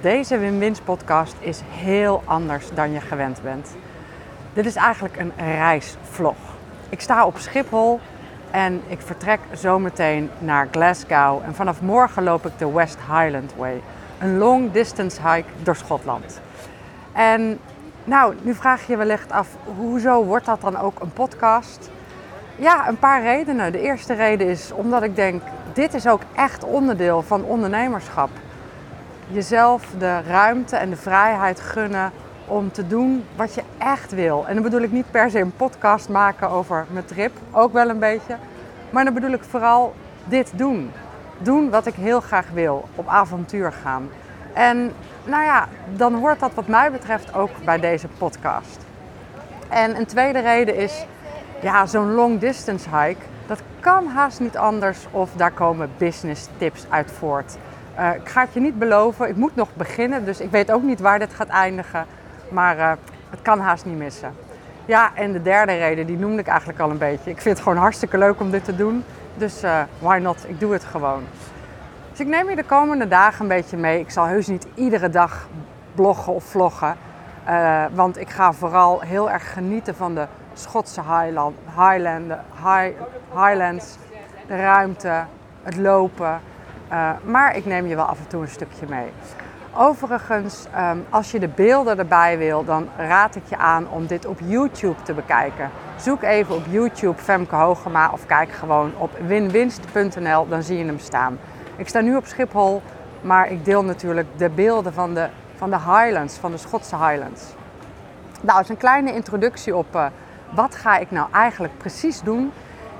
deze Win-Wins podcast is heel anders dan je gewend bent. Dit is eigenlijk een reisvlog. Ik sta op Schiphol en ik vertrek zometeen naar Glasgow. En vanaf morgen loop ik de West Highland Way. Een long distance hike door Schotland. En nou, nu vraag je je wellicht af, hoezo wordt dat dan ook een podcast? Ja, een paar redenen. De eerste reden is omdat ik denk, dit is ook echt onderdeel van ondernemerschap jezelf de ruimte en de vrijheid gunnen om te doen wat je echt wil. En dan bedoel ik niet per se een podcast maken over mijn trip, ook wel een beetje. Maar dan bedoel ik vooral dit doen. Doen wat ik heel graag wil, op avontuur gaan. En nou ja, dan hoort dat wat mij betreft ook bij deze podcast. En een tweede reden is, ja, zo'n long distance hike, dat kan haast niet anders of daar komen business tips uit voort. Uh, ik ga het je niet beloven. Ik moet nog beginnen, dus ik weet ook niet waar dit gaat eindigen. Maar uh, het kan haast niet missen. Ja, en de derde reden, die noemde ik eigenlijk al een beetje. Ik vind het gewoon hartstikke leuk om dit te doen. Dus uh, why not? Ik doe het gewoon. Dus ik neem je de komende dagen een beetje mee. Ik zal heus niet iedere dag bloggen of vloggen. want ik ga vooral heel erg genieten van de Schotse Highland, Highland, high, Highlands. De ruimte, het lopen. Uh, maar ik neem je wel af en toe een stukje mee. Overigens, um, als je de beelden erbij wil, dan raad ik je aan om dit op YouTube te bekijken. Zoek even op YouTube Femke Hogema of kijk gewoon op winwinst.nl, dan zie je hem staan. Ik sta nu op Schiphol, maar ik deel natuurlijk de beelden van de, van de Highlands, van de Schotse Highlands. Nou, is een kleine introductie op uh, wat ga ik nou eigenlijk precies doen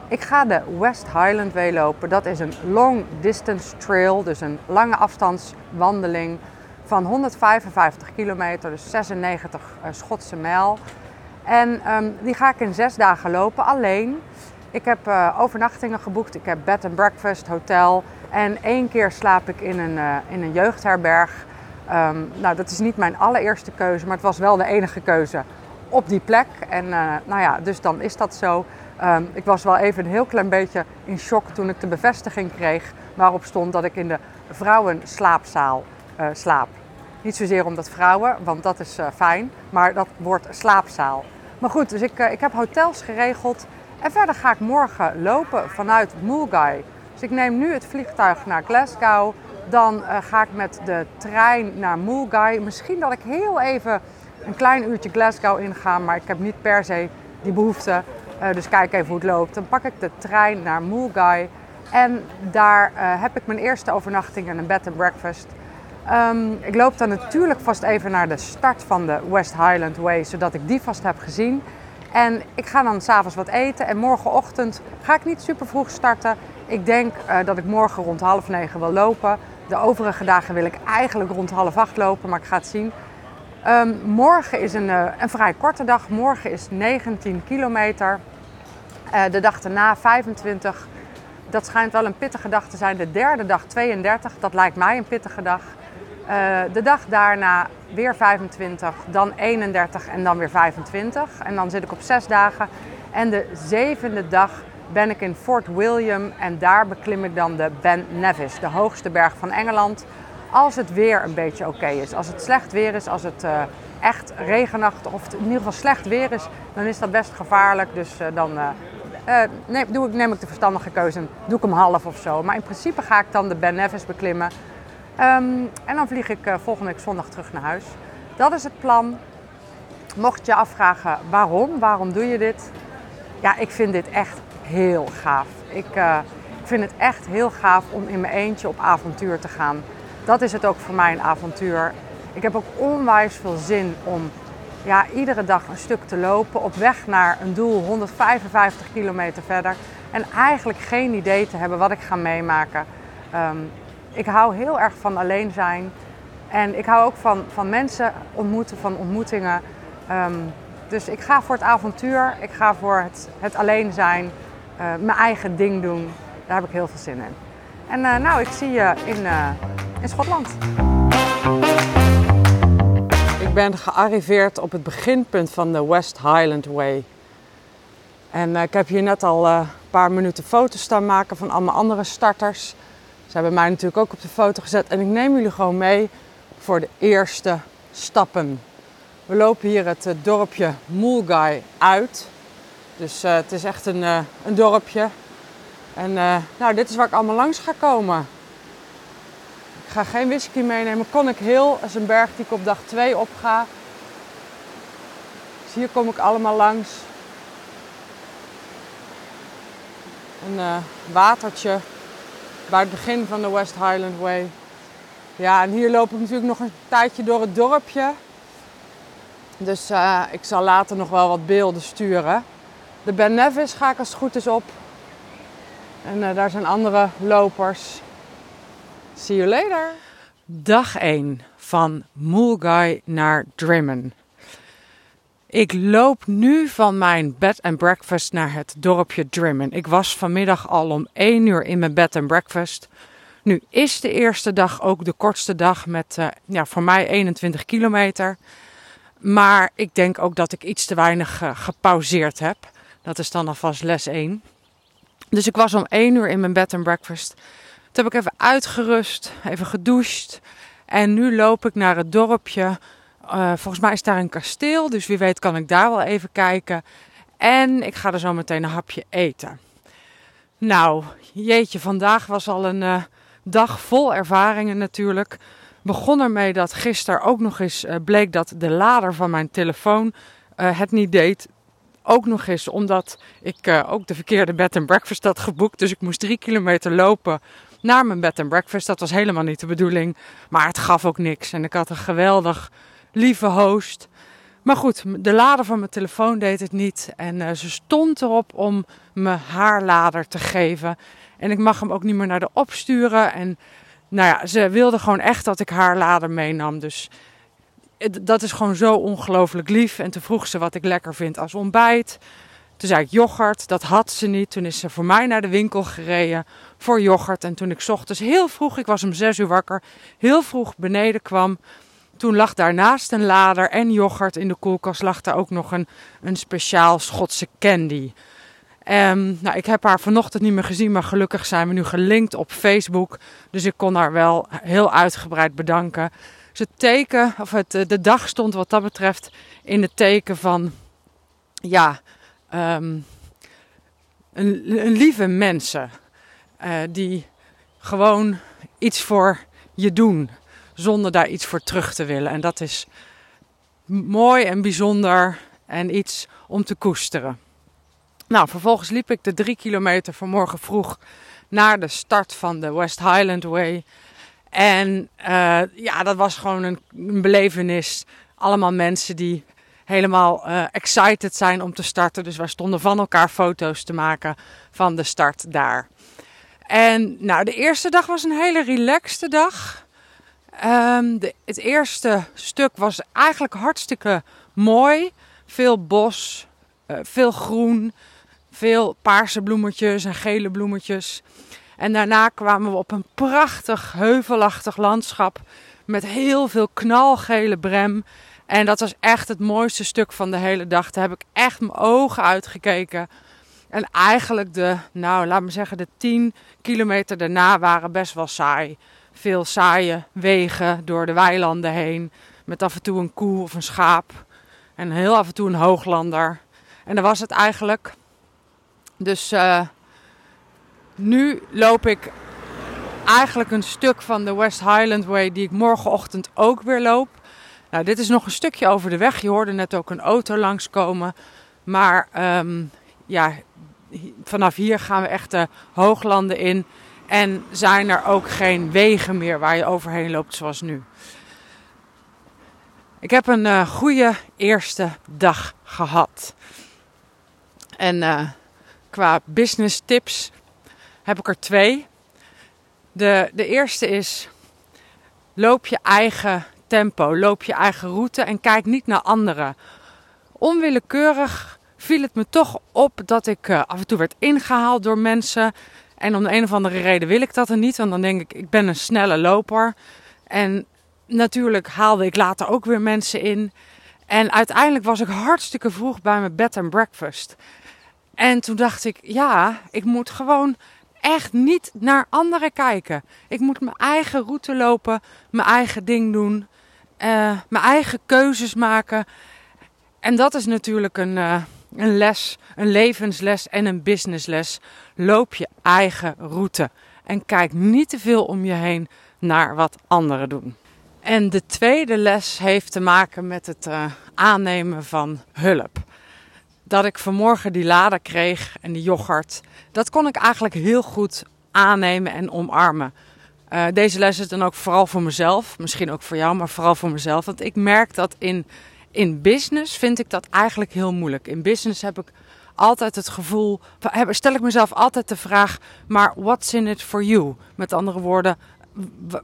ik ga de West Highland Way lopen. Dat is een long distance trail, dus een lange afstandswandeling van 155 kilometer, dus 96 uh, Schotse mijl. En um, die ga ik in zes dagen lopen, alleen. Ik heb uh, overnachtingen geboekt, ik heb bed and breakfast, hotel. En één keer slaap ik in een, uh, in een jeugdherberg. Um, nou, dat is niet mijn allereerste keuze, maar het was wel de enige keuze op die plek. En nou ja, dus dan is dat zo. Um, ik was wel even een heel klein beetje in shock toen ik de bevestiging kreeg waarop stond dat ik in de vrouwenslaapzaal uh, slaap. Niet zozeer omdat vrouwen, want dat is uh, fijn, maar dat wordt slaapzaal. Maar goed, dus ik, uh, ik heb hotels geregeld en verder ga ik morgen lopen vanuit Mulgai. Dus ik neem nu het vliegtuig naar Glasgow, dan ga ik met de trein naar Mulgai. Misschien dat ik heel even een klein uurtje Glasgow inga, maar ik heb niet per se die behoefte. Uh, dus kijk even hoe het loopt. Dan pak ik de trein naar Mulgai. En daar uh, heb ik mijn eerste overnachting en een bed and breakfast. Um, ik loop dan natuurlijk vast even naar de start van de West Highland Way, zodat ik die vast heb gezien. En ik ga dan s'avonds wat eten en morgenochtend ga ik niet super vroeg starten. Ik denk uh, dat ik morgen rond half negen wil lopen. De overige dagen wil ik eigenlijk rond half acht lopen, maar ik ga het zien. Um, morgen is een, uh, een vrij korte dag. Morgen is 19 kilometer. Uh, de dag daarna 25. Dat schijnt wel een pittige dag te zijn. De derde dag 32. Dat lijkt mij een pittige dag. Uh, de dag daarna weer 25, dan 31 en dan weer 25. En dan zit ik op zes dagen. En de zevende dag ben ik in Fort William en daar beklim ik dan de Ben Nevis, de hoogste berg van Engeland als het weer een beetje oké is. Als het slecht weer is, als het uh, echt regenachtig of in ieder geval slecht weer is, dan is dat best gevaarlijk. Dus uh, dan uh, neem, doe ik, neem de verstandige keuze en doe ik hem half of zo. Maar in principe ga ik dan de Ben Nevis beklimmen. Um, en dan vlieg ik volgende week zondag terug naar huis. Dat is het plan. Mocht je afvragen waarom, waarom doe je dit? Ja, ik vind dit echt heel gaaf. Ik, ik vind het echt heel gaaf om in mijn eentje op avontuur te gaan dat is het ook voor mij een avontuur. Ik heb ook onwijs veel zin om ja, iedere dag een stuk te lopen op weg naar een doel 155 kilometer verder. En eigenlijk geen idee te hebben wat ik ga meemaken. Um, ik hou heel erg van alleen zijn. En ik hou ook van, van mensen ontmoeten, van ontmoetingen. Ehm, dus ik ga voor het avontuur, ik ga voor het, het alleen zijn, uh, mijn eigen ding doen. Daar heb ik heel veel zin in. En uh, nou, ik zie je in, uh, in Schotland. Ik ben gearriveerd op het beginpunt van de West Highland Way. En ik heb hier net al een paar minuten foto's staan maken van allemaal andere starters. Ze hebben mij natuurlijk ook op de foto gezet. En ik neem jullie gewoon mee voor de eerste stappen. We lopen hier het eh, dorpje Mulgai uit. Dus het is echt een, een dorpje. En uh, nou, dit is waar ik allemaal langs ga komen. Ik ga geen whisky meenemen. Kon Hill is een berg die ik op dag 2 opga. Dus hier kom ik allemaal langs. Een watertje bij het begin van de West Highland Way. Ja, en hier loop ik natuurlijk nog een tijdje door het dorpje. Dus uh, ik zal later nog wel wat beelden sturen. De Ben Nevis ga ik als het goed is op. En uh, daar zijn andere lopers. See you later. Dag 1 van Mulgai naar Drimmen. Ik loop nu van mijn bed and breakfast naar het dorpje Drimmen. Ik was vanmiddag al om 1 uur in mijn bed and breakfast. Nu is de eerste dag ook de kortste dag met uh, ja, voor mij 21 kilometer. Maar ik denk ook dat ik iets te weinig uh, gepauzeerd heb. Dat is dan alvast les 1. Dus ik was om 1 uur in mijn bed and breakfast. Toen heb ik even uitgerust, even gedoucht. En nu loop ik naar het dorpje. Uh, volgens mij is daar een kasteel, dus wie weet kan ik daar wel even kijken. En ik ga er zo meteen een hapje eten. Nou, jeetje, vandaag was al een dag vol ervaringen natuurlijk. Begon ermee dat gisteren ook nog eens uh, bleek dat de lader van mijn telefoon het niet deed. Ook nog eens omdat ik uh, ook de verkeerde bed and breakfast had geboekt. Dus ik moest drie kilometer lopen naar mijn bed and breakfast. Dat was helemaal niet de bedoeling. Maar het gaf ook niks. En ik had een geweldig lieve host. Maar goed, de lader van mijn telefoon deed het niet. En ze stond erop om me haar lader te geven. En ik mag hem ook niet meer naar de opsturen. En nou ja, ze wilde gewoon echt dat ik haar lader meenam. Dus dat is gewoon zo ongelooflijk lief. En toen vroeg ze wat ik lekker vind als ontbijt. Toen zei ik yoghurt, dat had ze niet. Toen is ze voor mij naar de winkel gereden voor yoghurt. En toen ik ochtends heel vroeg, ik was om zes uur wakker, heel vroeg beneden kwam. Toen lag daarnaast een lader en yoghurt in de koelkast lag daar ook nog een, een speciaal Schotse candy. Um, nou, ik heb haar vanochtend niet meer gezien, maar gelukkig zijn we nu gelinkt op Facebook. Dus ik kon haar wel heel uitgebreid bedanken. Het teken, of het, eh, de dag stond wat dat betreft in het teken van, ja, um, een, lieve mensen. Uh, die gewoon iets voor je doen, zonder daar iets voor terug te willen. En dat is mooi en bijzonder en iets om te koesteren. Nou, vervolgens liep ik de drie kilometer vanmorgen vroeg naar de start van de West Highland Way. En uh, ja, dat was gewoon een, belevenis. Allemaal mensen die helemaal uh, excited zijn om te starten. Dus wij stonden van elkaar foto's te maken van de start daar. En nou, de eerste dag was een hele relaxte dag. Um, de, het eerste stuk was eigenlijk hartstikke mooi. Veel bos, uh, veel groen. Veel paarse bloemetjes en gele bloemetjes. En daarna kwamen we op een prachtig heuvelachtig landschap met heel veel knalgele brem. En dat was echt het mooiste stuk van de hele dag. Daar heb ik echt mijn ogen uitgekeken. En eigenlijk de, nou laat me zeggen, de 10 kilometer daarna waren best wel saai. Veel saaie wegen door de weilanden heen. Met af en toe een koe of een schaap. En heel af en toe een hooglander. En dan was het eigenlijk. Dus uh, nu loop ik eigenlijk een stuk van de West Highland Way die ik morgenochtend ook weer loop. Nou, dit is nog een stukje over de weg. Je hoorde net ook een auto langskomen. Maar um, ja, vanaf hier gaan we echt de hooglanden in. En zijn er ook geen wegen meer waar je overheen loopt zoals nu. Ik heb een uh, goede eerste dag gehad. En uh, qua business tips heb ik er twee. De, de eerste is loop je eigen tempo, loop je eigen route en kijk niet naar anderen. Onwillekeurig viel het me toch op dat ik uh, af en toe werd ingehaald door mensen. En om de een of andere reden wil ik dat er niet, want dan denk ik, ik ben een snelle loper. En natuurlijk haalde ik later ook weer mensen in. En uiteindelijk was ik hartstikke vroeg bij mijn bed and breakfast. En toen dacht ik, ja, ik moet gewoon echt niet naar anderen kijken. Ik moet mijn eigen route lopen, mijn eigen ding doen, uh, mijn eigen keuzes maken. En dat is natuurlijk een, uh, een les, een levensles en een businessles. Loop je eigen route en kijk niet te veel om je heen naar wat anderen doen. En de tweede les heeft te maken met het uh, aannemen van hulp. Dat ik vanmorgen die lader kreeg en die yoghurt, dat kon ik eigenlijk heel goed aannemen en omarmen. Uh, deze les is dan ook vooral voor mezelf, misschien ook voor jou, maar vooral voor mezelf. Want ik merk dat in, in business vind ik dat eigenlijk heel moeilijk. In business heb ik altijd het gevoel, stel ik mezelf altijd de vraag, maar what's in it for you? Met andere woorden,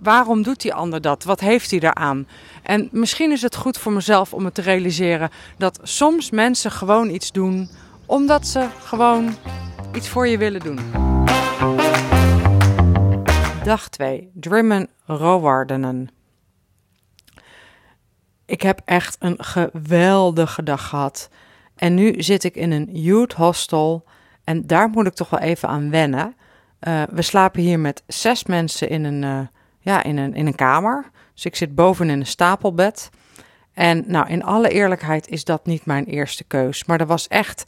waarom doet die ander dat? Wat heeft hij daaraan? En misschien is het goed voor mezelf om het te realiseren dat soms mensen gewoon iets doen omdat ze gewoon iets voor je willen doen. Dag 2. Drimmen Rowardenen. Ik heb echt een geweldige dag gehad. En nu zit ik in een youth hostel. En daar moet ik toch wel even aan wennen. Uh, we slapen hier met zes mensen in een, uh, ja, in, een, in een kamer. Dus ik zit boven in een stapelbed. En nou, in alle eerlijkheid is dat niet mijn eerste keus. Maar er was echt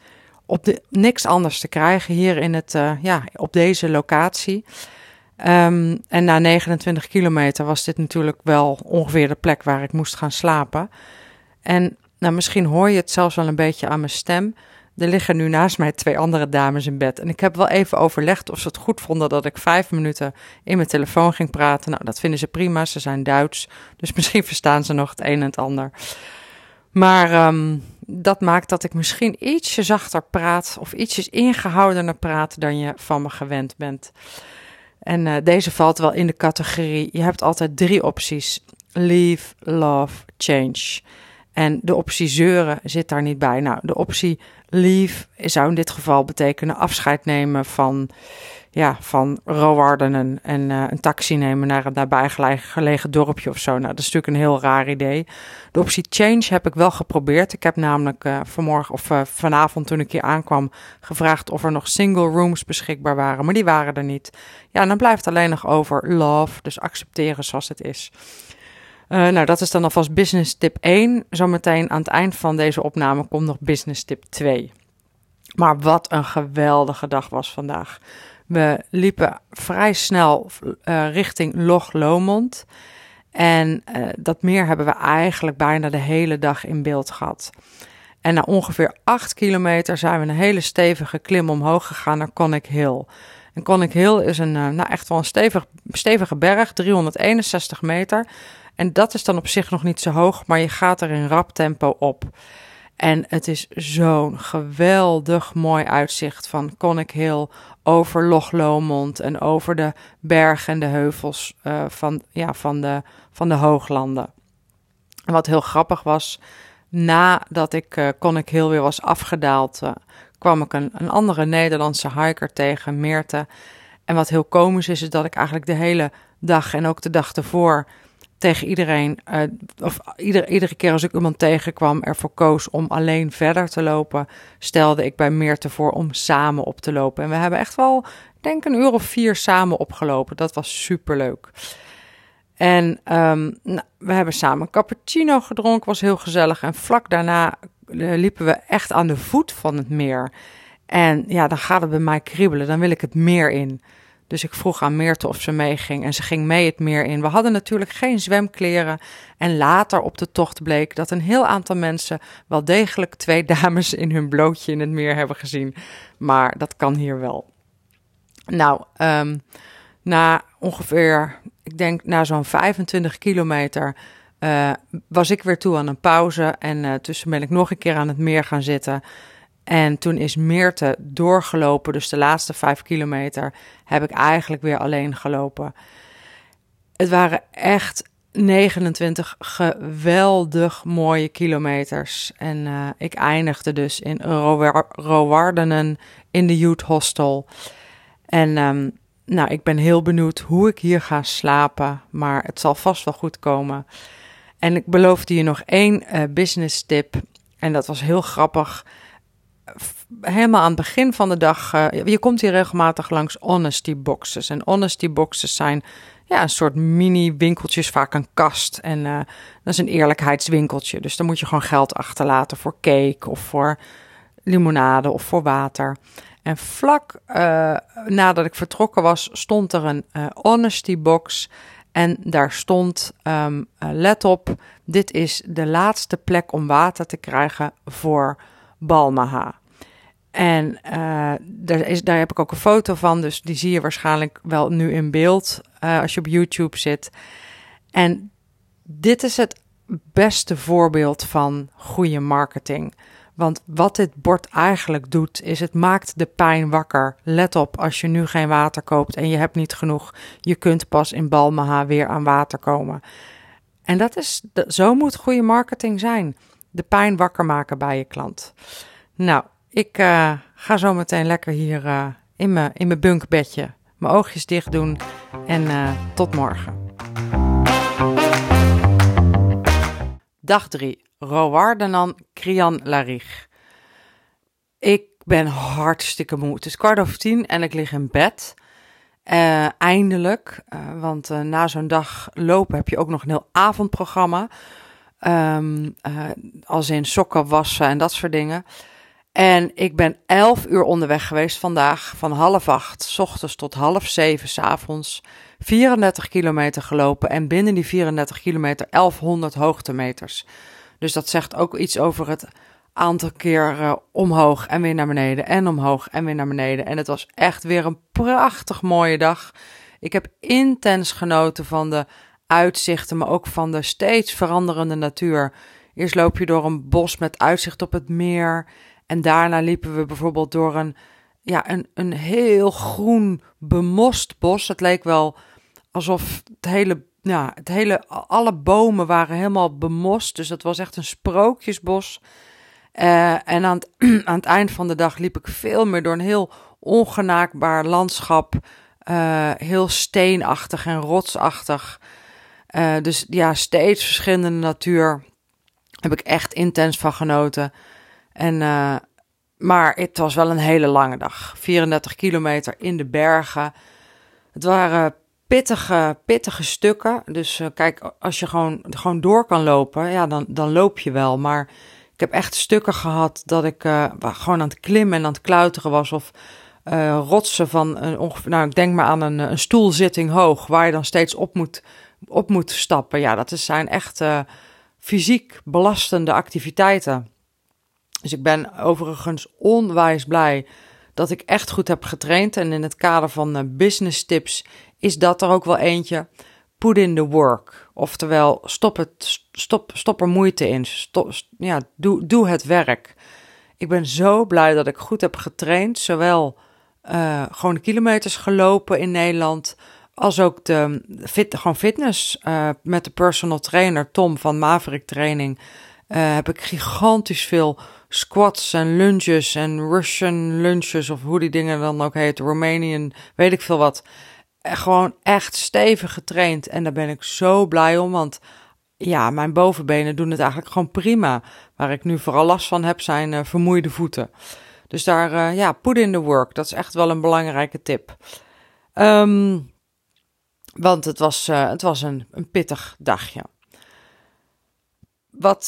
op de, niks anders te krijgen hier in het, uh, ja, op deze locatie. Um, en na 29 kilometer was dit natuurlijk wel ongeveer de plek waar ik moest gaan slapen. En nou, misschien hoor je het zelfs wel een beetje aan mijn stem. Er liggen nu naast mij twee andere dames in bed. En ik heb wel even overlegd of ze het goed vonden dat ik vijf minuten in mijn telefoon ging praten. Nou, dat vinden ze prima. Ze zijn Duits. Dus misschien verstaan ze nog het een en het ander. Maar um, dat maakt dat ik misschien ietsje zachter praat. Of ietsjes ingehoudener praat dan je van me gewend bent. En uh, deze valt wel in de categorie. Je hebt altijd drie opties: leave, love, change. En de optie zeuren zit daar niet bij. Nou, de optie leave zou in dit geval betekenen afscheid nemen van, ja, van Rowarden en uh, een taxi nemen naar een daarbij gelegen dorpje of zo. Nou, dat is natuurlijk een heel raar idee. De optie change heb ik wel geprobeerd. Ik heb namelijk uh, vanmorgen of uh, vanavond toen ik hier aankwam gevraagd of er nog single rooms beschikbaar waren, maar die waren er niet. Ja, dan blijft alleen nog over love, dus accepteren zoals het is. Uh, nou, dat is dan alvast business tip 1. Zometeen aan het eind van deze opname komt nog business tip 2. Maar wat een geweldige dag was vandaag. We liepen vrij snel uh, richting Loch Lomond. En uh, dat meer hebben we eigenlijk bijna de hele dag in beeld gehad. En na ongeveer 8 kilometer zijn we een hele stevige klim omhoog gegaan naar Conic Hill. En Conic Hill is een, nou echt wel een stevig, stevige berg, 361 meter. En dat is dan op zich nog niet zo hoog, maar je gaat er in rap tempo op. En het is zo'n geweldig mooi uitzicht van Conic Hill over Loch Lomond en over de bergen en de heuvels uh, van, ja, van, de, van de hooglanden. En wat heel grappig was, nadat ik uh, Conic Hill weer was afgedaald, uh, kwam ik een, een andere Nederlandse hiker tegen, Meerte. En wat heel komisch is, is dat ik eigenlijk de hele dag en ook de dag ervoor tegen iedereen, uh, of ieder, iedere keer als ik iemand tegenkwam, ervoor koos om alleen verder te lopen, stelde ik bij Meerte voor om samen op te lopen. En we hebben echt wel, denk een uur of vier samen opgelopen. Dat was superleuk. En um, nou, we hebben samen cappuccino gedronken, was heel gezellig. En vlak daarna uh, liepen we echt aan de voet van het meer. En ja, dan gaat het bij mij kriebelen, dan wil ik het meer in. Dus ik vroeg aan Meerte of ze meeging en ze ging mee het meer in. We hadden natuurlijk geen zwemkleren. En later op de tocht bleek dat een heel aantal mensen wel degelijk twee dames in hun blootje in het meer hebben gezien. Maar dat kan hier wel. Nou, um, na ongeveer, ik denk na zo'n 25 kilometer, uh, was ik weer toe aan een pauze. En uh, tussen ben ik nog een keer aan het meer gaan zitten. En toen is Meerte doorgelopen, dus de laatste vijf kilometer heb ik eigenlijk weer alleen gelopen. Het waren echt 29 geweldig mooie kilometers. En uh, ik eindigde dus in Rowardenen in de Youth Hostel. En um, nou, ik ben heel benieuwd hoe ik hier ga slapen, maar het zal vast wel goed komen. En ik beloofde je nog één uh, business tip. En dat was heel grappig. Helemaal aan het begin van de dag. Uh, je komt hier regelmatig langs honesty boxes. En honesty boxes zijn ja, een soort mini winkeltjes, vaak een kast. En uh, dat is een eerlijkheidswinkeltje. Dus dan moet je gewoon geld achterlaten voor cake of voor limonade of voor water. En vlak uh, nadat ik vertrokken was, stond er een honesty box. En daar stond: um, let op, dit is de laatste plek om water te krijgen voor Balmaha. En uh, daar, is, daar heb ik ook een foto van, dus die zie je waarschijnlijk wel nu in beeld uh, als je op YouTube zit. En dit is het beste voorbeeld van goede marketing. Want wat dit bord eigenlijk doet, is het maakt de pijn wakker. Let op, als je nu geen water koopt en je hebt niet genoeg, je kunt pas in Balmaha weer aan water komen. En dat is, zo moet goede marketing zijn. De pijn wakker maken bij je klant. Nou, ik uh, ga zo meteen lekker hier uh, in mijn in bunkbedje mijn oogjes dicht doen en uh, tot morgen. Dag 3. Rowardenan Krian Larich. Ik ben hartstikke moe. Het is kwart over tien en ik lig in bed. Eindelijk, want na zo'n dag lopen heb je ook nog een heel avondprogramma. Um, als in sokken wassen en dat soort dingen. En ik ben elf uur onderweg geweest vandaag, van half acht s ochtends tot half zeven s avonds. 34 kilometer gelopen en binnen die 34 kilometer 1100 hoogtemeters. Dus dat zegt ook iets over het aantal keer uh, omhoog en weer naar beneden en omhoog en weer naar beneden. En het was echt weer een prachtig mooie dag. Ik heb intens genoten van de uitzichten, maar ook van de steeds veranderende natuur. Eerst loop je door een bos met uitzicht op het meer. En daarna liepen we bijvoorbeeld door een, ja, een, een heel groen bemost bos. Het leek wel alsof het hele, ja, het hele, alle bomen waren helemaal bemost. Dus dat was echt een sprookjesbos. Uh, en aan het, aan het eind van de dag liep ik veel meer door een heel ongenaakbaar landschap. Uh, heel steenachtig en rotsachtig. Uh, dus ja, steeds verschillende natuur. Heb ik echt intens van genoten. En, uh, maar het was wel een hele lange dag. 34 kilometer in de bergen. Het waren pittige, pittige stukken. Dus uh, kijk, als je gewoon, gewoon door kan lopen, ja, dan, dan loop je wel. Maar ik heb echt stukken gehad dat ik uh, gewoon aan het klimmen en aan het klauteren was. Of rotsen van een ongeveer, nou, ik denk maar aan een, een stoelzitting hoog, waar je dan steeds op moet, op moet stappen. Ja, dat zijn echt fysiek belastende activiteiten. Dus ik ben overigens onwijs blij dat ik echt goed heb getraind. En in het kader van uh, business tips is dat er ook wel eentje. Put in the work. Oftewel, stop, het, stop, stop er moeite in. Stop, ja, doe, doe het werk. Ik ben zo blij dat ik goed heb getraind. Zowel uh, gewoon kilometers gelopen in Nederland. Als ook de fit, gewoon fitness uh, met de personal trainer Tom van Maverick Training. heb ik gigantisch veel squats en lunges en Russian lunches of hoe die dingen dan ook heet, Romanian, weet ik veel wat. Gewoon echt stevig getraind en daar ben ik zo blij om, want ja, mijn bovenbenen doen het eigenlijk gewoon prima. Waar ik nu vooral last van heb zijn vermoeide voeten. Dus daar, ja, put in the work. Dat is echt wel een belangrijke tip. Um, want het was, uh, het was een, een pittig dagje. Wat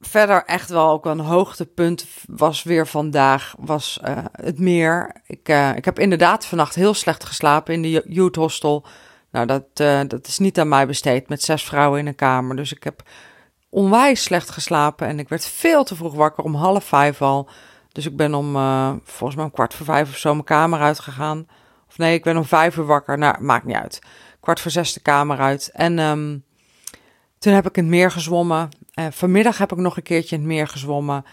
verder echt wel ook een hoogtepunt was weer vandaag, was uh, het meer. Ik, ik heb inderdaad vannacht heel slecht geslapen in de youth hostel. Nou, dat, dat is niet aan mij besteed met zes vrouwen in een kamer. Dus ik heb onwijs slecht geslapen en ik werd veel te vroeg wakker, om half vijf al. Dus ik ben om, volgens mij om kwart voor vijf of zo mijn kamer uitgegaan. Of nee, ik ben om vijf uur wakker. Nou, maakt niet uit. Kwart voor zes de kamer uit. En um, toen heb ik in het meer gezwommen. Vanmiddag heb ik nog een keertje in het meer gezwommen.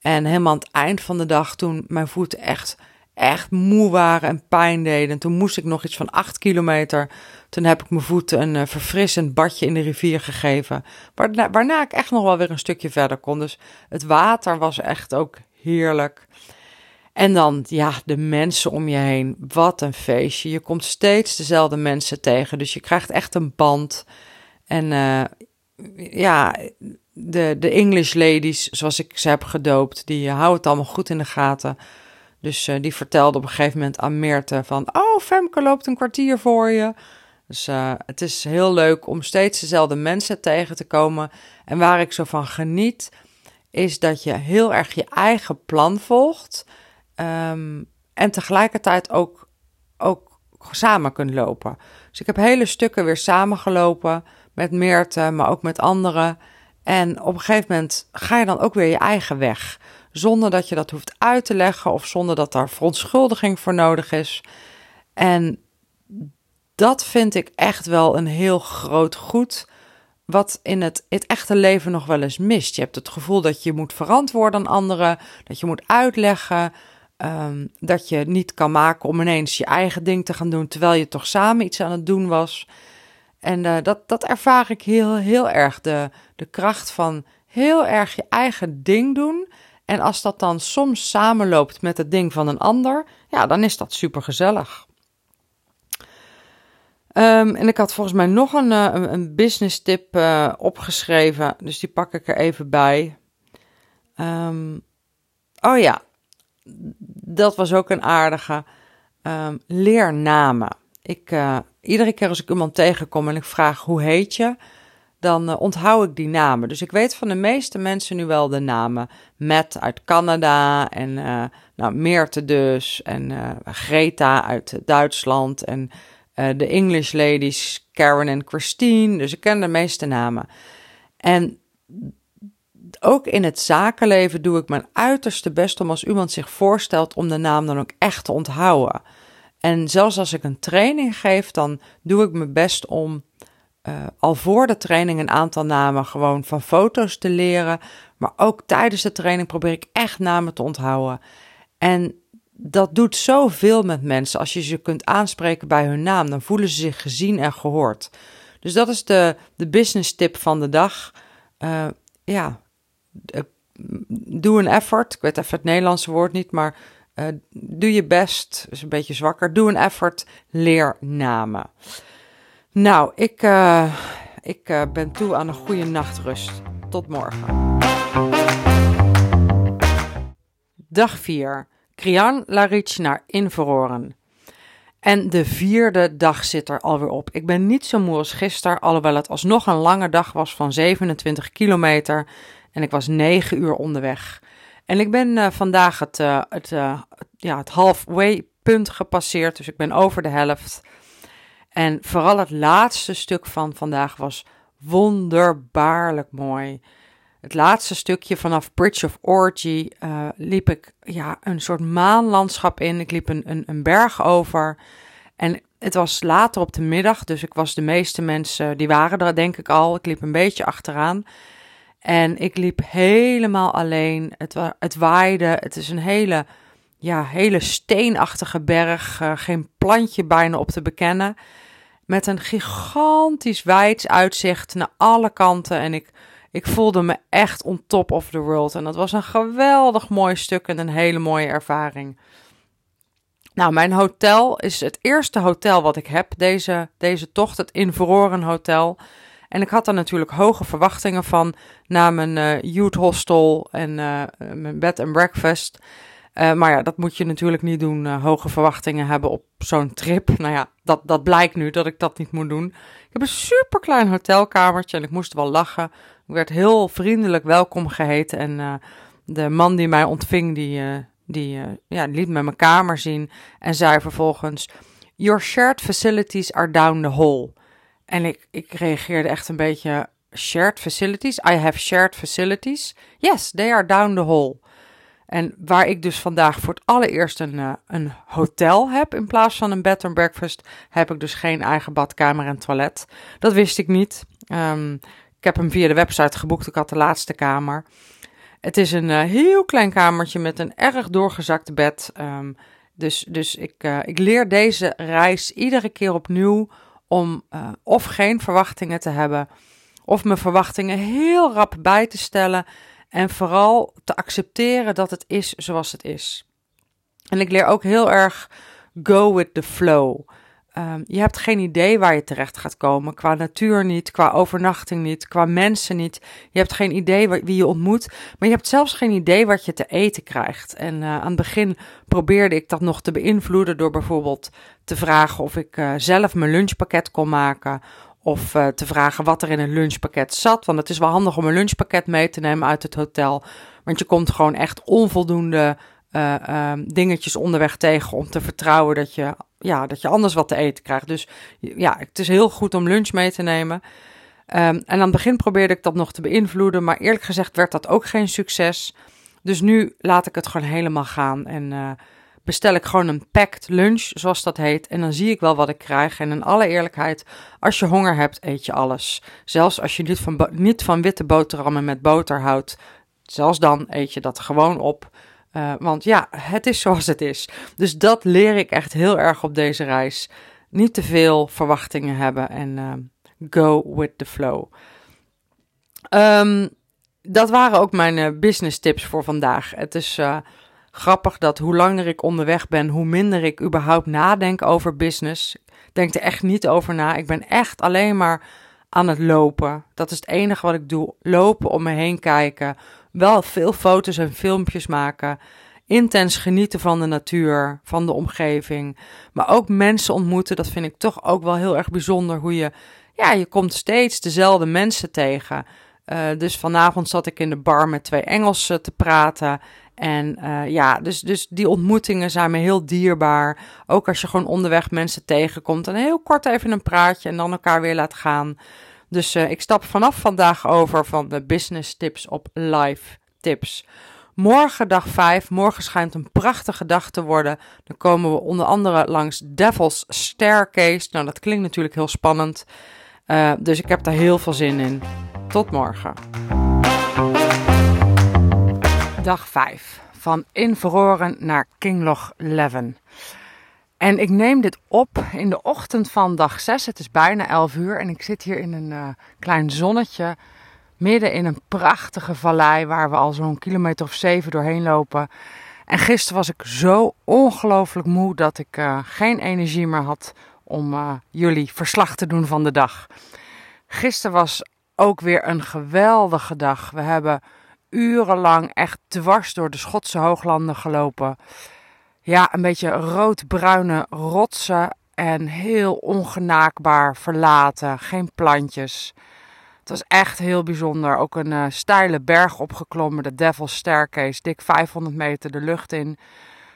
En helemaal aan het eind van de dag, toen mijn voeten echt echt moe waren en pijn deden. En toen moest ik nog iets van acht kilometer. Toen heb ik mijn voeten een uh, verfrissend badje in de rivier gegeven. Waarna ik echt nog wel weer een stukje verder kon. Dus het water was echt ook heerlijk. En dan, ja, de mensen om je heen. Wat een feestje. Je komt steeds dezelfde mensen tegen. Dus je krijgt echt een band. En uh, ja, de, de English ladies, zoals ik ze heb gedoopt, die houden het allemaal goed in de gaten. Dus uh, die vertelde op een gegeven moment aan Meerte van... Oh, Femke loopt een kwartier voor je. Dus uh, het is heel leuk om steeds dezelfde mensen tegen te komen. En waar ik zo van geniet, is dat je heel erg je eigen plan volgt. Um, en tegelijkertijd ook, ook samen kunt lopen. Dus ik heb hele stukken weer samengelopen met Meerte, maar ook met anderen. En op een gegeven moment ga je dan ook weer je eigen weg. Zonder dat je dat hoeft uit te leggen of zonder dat daar verontschuldiging voor nodig is. En dat vind ik echt wel een heel groot goed. Wat in het, het echte leven nog wel eens mist. Je hebt het gevoel dat je moet verantwoorden aan anderen, dat je moet uitleggen, um, dat je niet kan maken om ineens je eigen ding te gaan doen terwijl je toch samen iets aan het doen was. En uh, dat, dat ervaar ik heel, heel erg. De, de kracht van heel erg je eigen ding doen. En als dat dan soms samenloopt met het ding van een ander, ja, dan is dat super gezellig. Um, en ik had volgens mij nog een, uh, een business tip uh, opgeschreven, dus die pak ik er even bij. Um, oh ja, dat was ook een aardige. Um, leer namen. Ik, uh, iedere keer als ik iemand tegenkom en ik vraag hoe heet je, dan uh, onthoud ik die namen. Dus ik weet van de meeste mensen nu wel de namen. Matt uit Canada en uh, nou, Meerte dus en Greta uit Duitsland en de English ladies Karen en Christine. Dus ik ken de meeste namen. En ook in het zakenleven doe ik mijn uiterste best om als iemand zich voorstelt om de naam dan ook echt te onthouden. En zelfs als ik een training geef, dan doe ik mijn best om uh, al voor de training een aantal namen gewoon van foto's te leren. Maar ook tijdens de training probeer ik echt namen te onthouden. En dat doet zoveel met mensen. Als je ze kunt aanspreken bij hun naam, dan voelen ze zich gezien en gehoord. Dus dat is de, de business tip van de dag. Uh, ja, doe een effort. Ik weet even het Nederlandse woord niet, maar uh, doe je best, is een beetje zwakker. Doe een effort, leer namen. Nou, ik, uh, ik ben toe aan een goede nachtrust. Tot morgen. Dag 4. Krian Laric naar Inveroren. En de vierde dag zit er alweer op. Ik ben niet zo moe als gisteren, alhoewel het alsnog een lange dag was van 27 kilometer. En ik was 9 uur onderweg. En ik ben uh, vandaag het, uh, het, uh, ja, het halfway punt gepasseerd, dus ik ben over de helft. En vooral het laatste stuk van vandaag was wonderbaarlijk mooi. Het laatste stukje vanaf Bridge of Orgy liep ik ja, een soort maanlandschap in. Ik liep een, een, een berg over. En het was later op de middag, dus ik was de meeste mensen, die waren er denk ik al. Ik liep een beetje achteraan. En ik liep helemaal alleen. Het, het waaide. Het is een hele, ja, hele steenachtige berg. Uh, geen plantje bijna op te bekennen. Met een gigantisch wijds uitzicht naar alle kanten. En ik, ik voelde me echt on top of the world. En dat was een geweldig mooi stuk en een hele mooie ervaring. Nou, mijn hotel is het eerste hotel wat ik heb deze, deze tocht. Het Inverroren Hotel. En ik had daar natuurlijk hoge verwachtingen van na mijn uh, youth hostel en uh, mijn bed and breakfast. Uh, maar ja, dat moet je natuurlijk niet doen, hoge verwachtingen hebben op zo'n trip. Nou ja, dat, dat blijkt nu dat ik dat niet moet doen. Ik heb een super klein hotelkamertje en ik moest wel lachen. Ik werd heel vriendelijk welkom geheten en de man die mij ontving, die, die ja, liet me mijn kamer zien en zei vervolgens... Your shared facilities are down the hall. En ik, ik reageerde echt een beetje shared facilities. I have shared facilities. Yes, they are down the hall. En waar ik dus vandaag voor het allereerst een, uh, een hotel heb in plaats van een bed and breakfast, heb ik dus geen eigen badkamer en toilet. Dat wist ik niet. Um, ik heb hem via de website geboekt. Ik had de laatste kamer. Het is een uh, heel klein kamertje met een erg doorgezakt bed. Um, Dus, dus ik, uh, ik leer deze reis iedere keer opnieuw om uh, of geen verwachtingen te hebben, of mijn verwachtingen heel rap bij te stellen en vooral te accepteren dat het is zoals het is. En ik leer ook heel erg go with the flow. Um, je hebt geen idee waar je terecht gaat komen. Qua natuur niet, qua overnachting niet, qua mensen niet. Je hebt geen idee wie je ontmoet. Maar je hebt zelfs geen idee wat je te eten krijgt. En uh, aan het begin probeerde ik dat nog te beïnvloeden door bijvoorbeeld te vragen of ik uh, zelf mijn lunchpakket kon maken. Of uh, te vragen wat er in een lunchpakket zat. Want het is wel handig om een lunchpakket mee te nemen uit het hotel. Want je komt gewoon echt onvoldoende uh, dingetjes onderweg tegen om te vertrouwen dat je, ja, dat je anders wat te eten krijgt. Dus ja, het is heel goed om lunch mee te nemen. Um, en aan het begin probeerde ik dat nog te beïnvloeden, maar eerlijk gezegd werd dat ook geen succes. Dus nu laat ik het gewoon helemaal gaan en uh, bestel ik gewoon een packed lunch, zoals dat heet. En dan zie ik wel wat ik krijg. En in alle eerlijkheid, als je honger hebt, eet je alles. Zelfs als je niet van, niet van witte boterhammen met boter houdt, zelfs dan eet je dat gewoon op. Uh, want ja, het is zoals het is. Dus dat leer ik echt heel erg op deze reis. Niet te veel verwachtingen hebben en uh, go with the flow. Um, dat waren ook mijn uh, business tips voor vandaag. Het is grappig dat hoe langer ik onderweg ben, hoe minder ik überhaupt nadenk over business. Ik denk er echt niet over na. Ik ben echt alleen maar aan het lopen. Dat is het enige wat ik doe. Lopen om me heen kijken wel veel foto's en filmpjes maken. Intens genieten van de natuur, van de omgeving. Maar ook mensen ontmoeten, dat vind ik toch ook wel heel erg bijzonder. Hoe je, ja, je komt steeds dezelfde mensen tegen. Uh, dus vanavond zat ik in de bar met twee Engelsen te praten. En uh, ja, dus, dus die ontmoetingen zijn me heel dierbaar. Ook als je gewoon onderweg mensen tegenkomt. En heel kort even een praatje en dan elkaar weer laat gaan. Dus uh, ik stap vanaf vandaag over van de business tips op live tips. Morgen dag 5. Morgen schijnt een prachtige dag te worden. Dan komen we onder andere langs Devil's Staircase. Nou, dat klinkt natuurlijk heel spannend. Uh, dus ik heb daar heel veel zin in. Tot morgen. Dag 5. Van Inverroren naar Kinglog 11. En ik neem dit op in de ochtend van dag 6. Het is bijna 11 uur en ik zit hier in een uh, klein zonnetje. Midden in een prachtige vallei waar we al zo'n kilometer of zeven doorheen lopen. En gisteren was ik zo ongelooflijk moe dat ik uh, geen energie meer had om uh, jullie verslag te doen van de dag. Gisteren was ook weer een geweldige dag. We hebben urenlang echt dwars door de Schotse hooglanden gelopen ja, een beetje roodbruine rotsen en heel ongenaakbaar verlaten. Geen plantjes. Het was echt heel bijzonder. Ook een uh, steile berg opgeklommen, de Devil's Staircase, dik 500 meter de lucht in.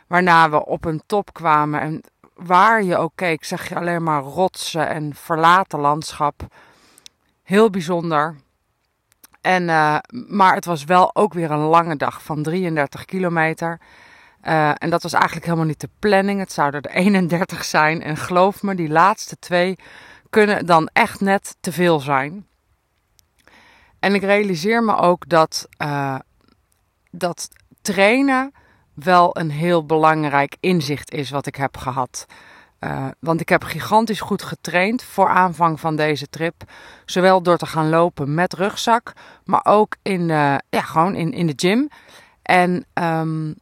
Waarna we op een top kwamen en waar je ook keek, zag je alleen maar rotsen en verlaten landschap. Heel bijzonder. En, uh, maar het was wel ook weer een lange dag van 33 kilometer. Uh, en dat was eigenlijk helemaal niet de planning. Het zouden er 31 zijn. En geloof me, die laatste twee kunnen dan echt net te veel zijn. En ik realiseer me ook dat, uh, dat trainen wel een heel belangrijk inzicht is wat ik heb gehad. Uh, want ik heb gigantisch goed getraind voor aanvang van deze trip. Zowel door te gaan lopen met rugzak, maar ook in, ja, gewoon in, in de gym. En um,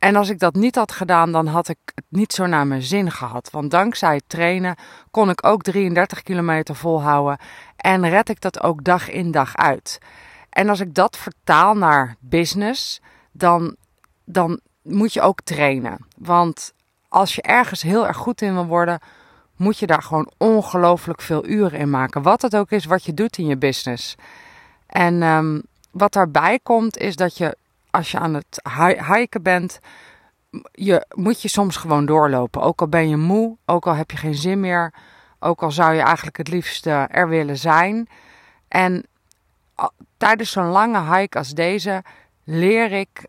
en als ik dat niet had gedaan, dan had ik het niet zo naar mijn zin gehad. Want dankzij het trainen kon ik ook 33 kilometer volhouden. En red ik dat ook dag in dag uit. En als ik dat vertaal naar business, dan, dan moet je ook trainen. Want als je ergens heel erg goed in wil worden, moet je daar gewoon ongelooflijk veel uren in maken. Wat het ook is wat je doet in je business. En um, wat daarbij komt, is dat je als je aan het hiken bent, je, moet je soms gewoon doorlopen. Ook al ben je moe, ook al heb je geen zin meer, ook al zou je eigenlijk het liefst er willen zijn. En tijdens zo'n lange hike als deze leer ik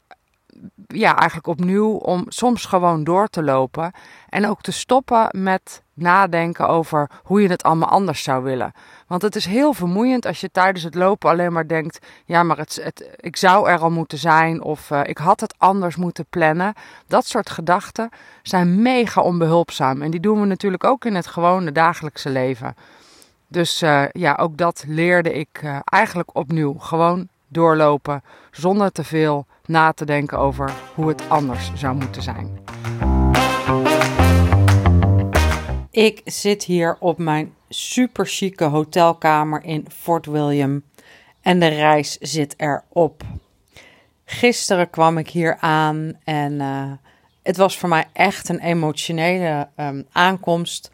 ja, eigenlijk opnieuw om soms gewoon door te lopen. En ook te stoppen met nadenken over hoe je het allemaal anders zou willen. Want het is heel vermoeiend als je tijdens het lopen alleen maar denkt: ja, maar het, het, ik zou er al moeten zijn of uh, ik had het anders moeten plannen. Dat soort gedachten zijn mega onbehulpzaam. En die doen we natuurlijk ook in het gewone dagelijkse leven. Dus uh, ja, ook dat leerde ik uh, eigenlijk opnieuw. Gewoon doorlopen zonder te veel na te denken over hoe het anders zou moeten zijn. Ik zit hier op mijn super chique hotelkamer in Fort William en de reis zit erop. Gisteren kwam ik hier aan en uh, het was voor mij echt een emotionele um, aankomst.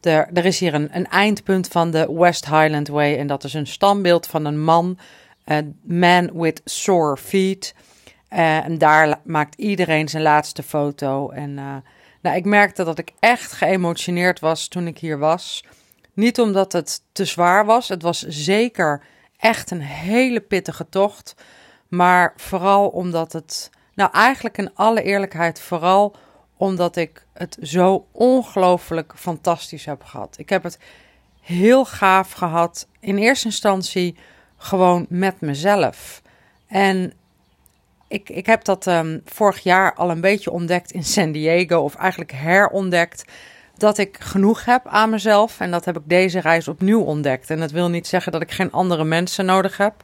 Er, is hier een, een, eindpunt van de West Highland Way en dat is een standbeeld van een man, man with sore feet. Uh, en daar maakt iedereen zijn laatste foto en... Nou, ik merkte dat ik echt geëmotioneerd was toen ik hier was. Niet omdat het te zwaar was. Het was zeker echt een hele pittige tocht. Maar vooral omdat het. Nou, eigenlijk in alle eerlijkheid, vooral omdat ik het zo ongelooflijk fantastisch heb gehad. Ik heb het heel gaaf gehad. In eerste instantie gewoon met mezelf. En ik, ik heb dat um, vorig jaar al een beetje ontdekt in San Diego, of eigenlijk herontdekt. Dat ik genoeg heb aan mezelf. En dat heb ik deze reis opnieuw ontdekt. En dat wil niet zeggen dat ik geen andere mensen nodig heb.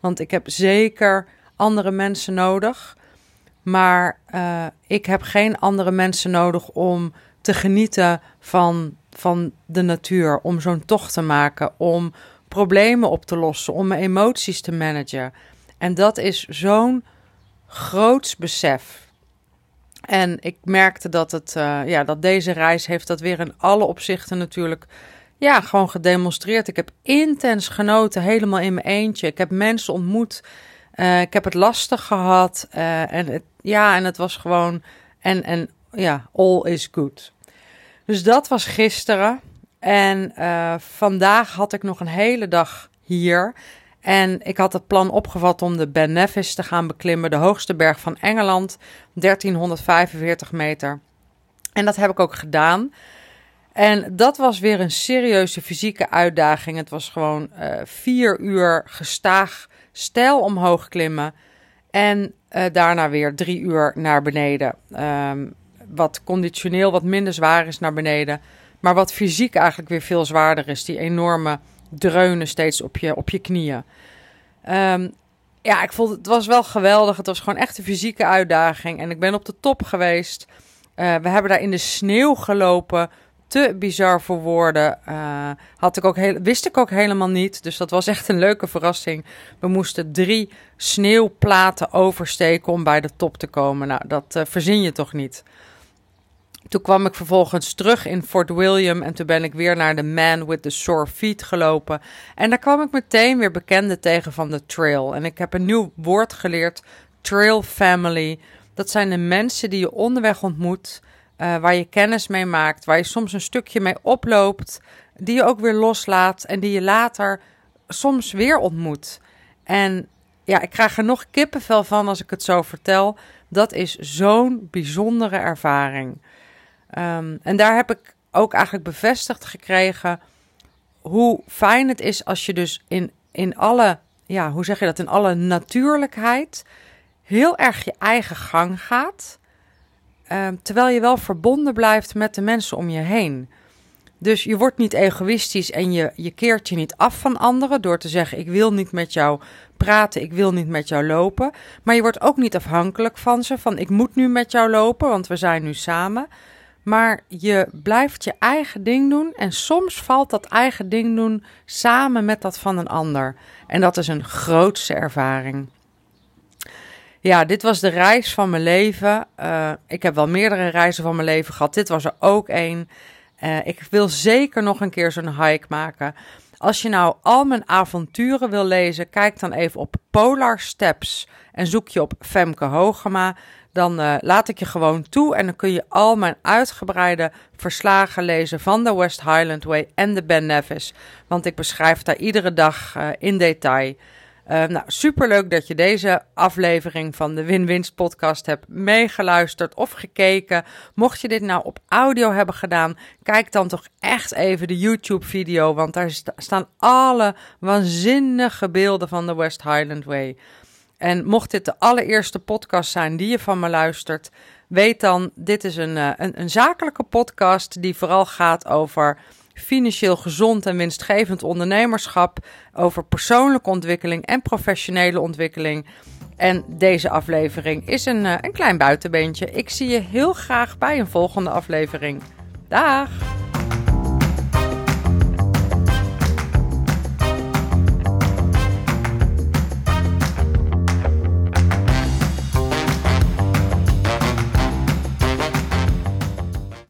Want ik heb zeker andere mensen nodig. Maar uh, ik heb geen andere mensen nodig om te genieten van, van de natuur. Om zo'n tocht te maken. Om problemen op te lossen. Om mijn emoties te managen. En dat is zo'n groots besef. En ik merkte dat, het, uh, ja, dat deze reis heeft dat weer in alle opzichten natuurlijk ja, gewoon gedemonstreerd. Ik heb intens genoten, helemaal in mijn eentje. Ik heb mensen ontmoet. Uh, ik heb het lastig gehad. Uh, en het, ja, en het was gewoon. En, en ja, all is good. Dus dat was gisteren. En vandaag had ik nog een hele dag hier. En ik had het plan opgevat om de Ben Nevis te gaan beklimmen, de hoogste berg van Engeland, 1345 meter. En dat heb ik ook gedaan. En dat was weer een serieuze fysieke uitdaging. Het was gewoon uh, vier uur gestaag stijl omhoog klimmen. En uh, daarna weer drie uur naar beneden. Um, wat conditioneel wat minder zwaar is naar beneden. Maar wat fysiek eigenlijk weer veel zwaarder is. Die enorme dreunen steeds op je, op je knieën. Um, ja, ik vond het was wel geweldig. Het was gewoon echt een fysieke uitdaging. En ik ben op de top geweest. Uh, we hebben daar in de sneeuw gelopen. Te bizar voor woorden. Uh, had ik ook heel, wist ik ook helemaal niet. Dus dat was echt een leuke verrassing. We moesten drie sneeuwplaten oversteken om bij de top te komen. Nou, dat uh, verzin je toch niet. Toen kwam ik vervolgens terug in Fort William en toen ben ik weer naar de Man with the Sore Feet gelopen. En daar kwam ik meteen weer bekenden tegen van de trail. En ik heb een nieuw woord geleerd, trail family. Dat zijn de mensen die je onderweg ontmoet, uh, waar je kennis mee maakt, waar je soms een stukje mee oploopt, die je ook weer loslaat en die je later soms weer ontmoet. En ja, ik krijg er nog kippenvel van als ik het zo vertel. Dat is zo'n bijzondere ervaring. Um, en daar heb ik ook eigenlijk bevestigd gekregen hoe fijn het is als je dus in, in alle, ja, hoe zeg je dat, in alle natuurlijkheid heel erg je eigen gang gaat. Um, terwijl je wel verbonden blijft met de mensen om je heen. Dus je wordt niet egoïstisch en je, je keert je niet af van anderen door te zeggen: Ik wil niet met jou praten, ik wil niet met jou lopen. Maar je wordt ook niet afhankelijk van ze: van ik moet nu met jou lopen, want we zijn nu samen. Maar je blijft je eigen ding doen. En soms valt dat eigen ding doen samen met dat van een ander. En dat is een grootste ervaring. Ja, dit was de reis van mijn leven. Uh, ik heb wel meerdere reizen van mijn leven gehad. Dit was er ook één. Uh, ik wil zeker nog een keer zo'n hike maken. Als je nou al mijn avonturen wil lezen, kijk dan even op Polar Steps en zoek je op Femke Hogema dan uh, laat ik je gewoon toe en dan kun je al mijn uitgebreide verslagen lezen van de West Highland Way en de Ben Nevis. Want ik beschrijf daar iedere dag uh, in detail Uh, nou, superleuk dat je deze aflevering van de Win-Winst podcast hebt meegeluisterd of gekeken. Mocht je dit nou op audio hebben gedaan, kijk dan toch echt even de YouTube-video, want daar staan alle waanzinnige beelden van de West Highland Way. En mocht dit de allereerste podcast zijn die je van me luistert, weet dan, dit is een, eh, een, een zakelijke podcast die vooral gaat over financieel gezond en winstgevend ondernemerschap, over persoonlijke ontwikkeling en professionele ontwikkeling. En deze aflevering is een, eh, een klein buitenbeentje. Ik zie je heel graag bij een volgende aflevering. Dag!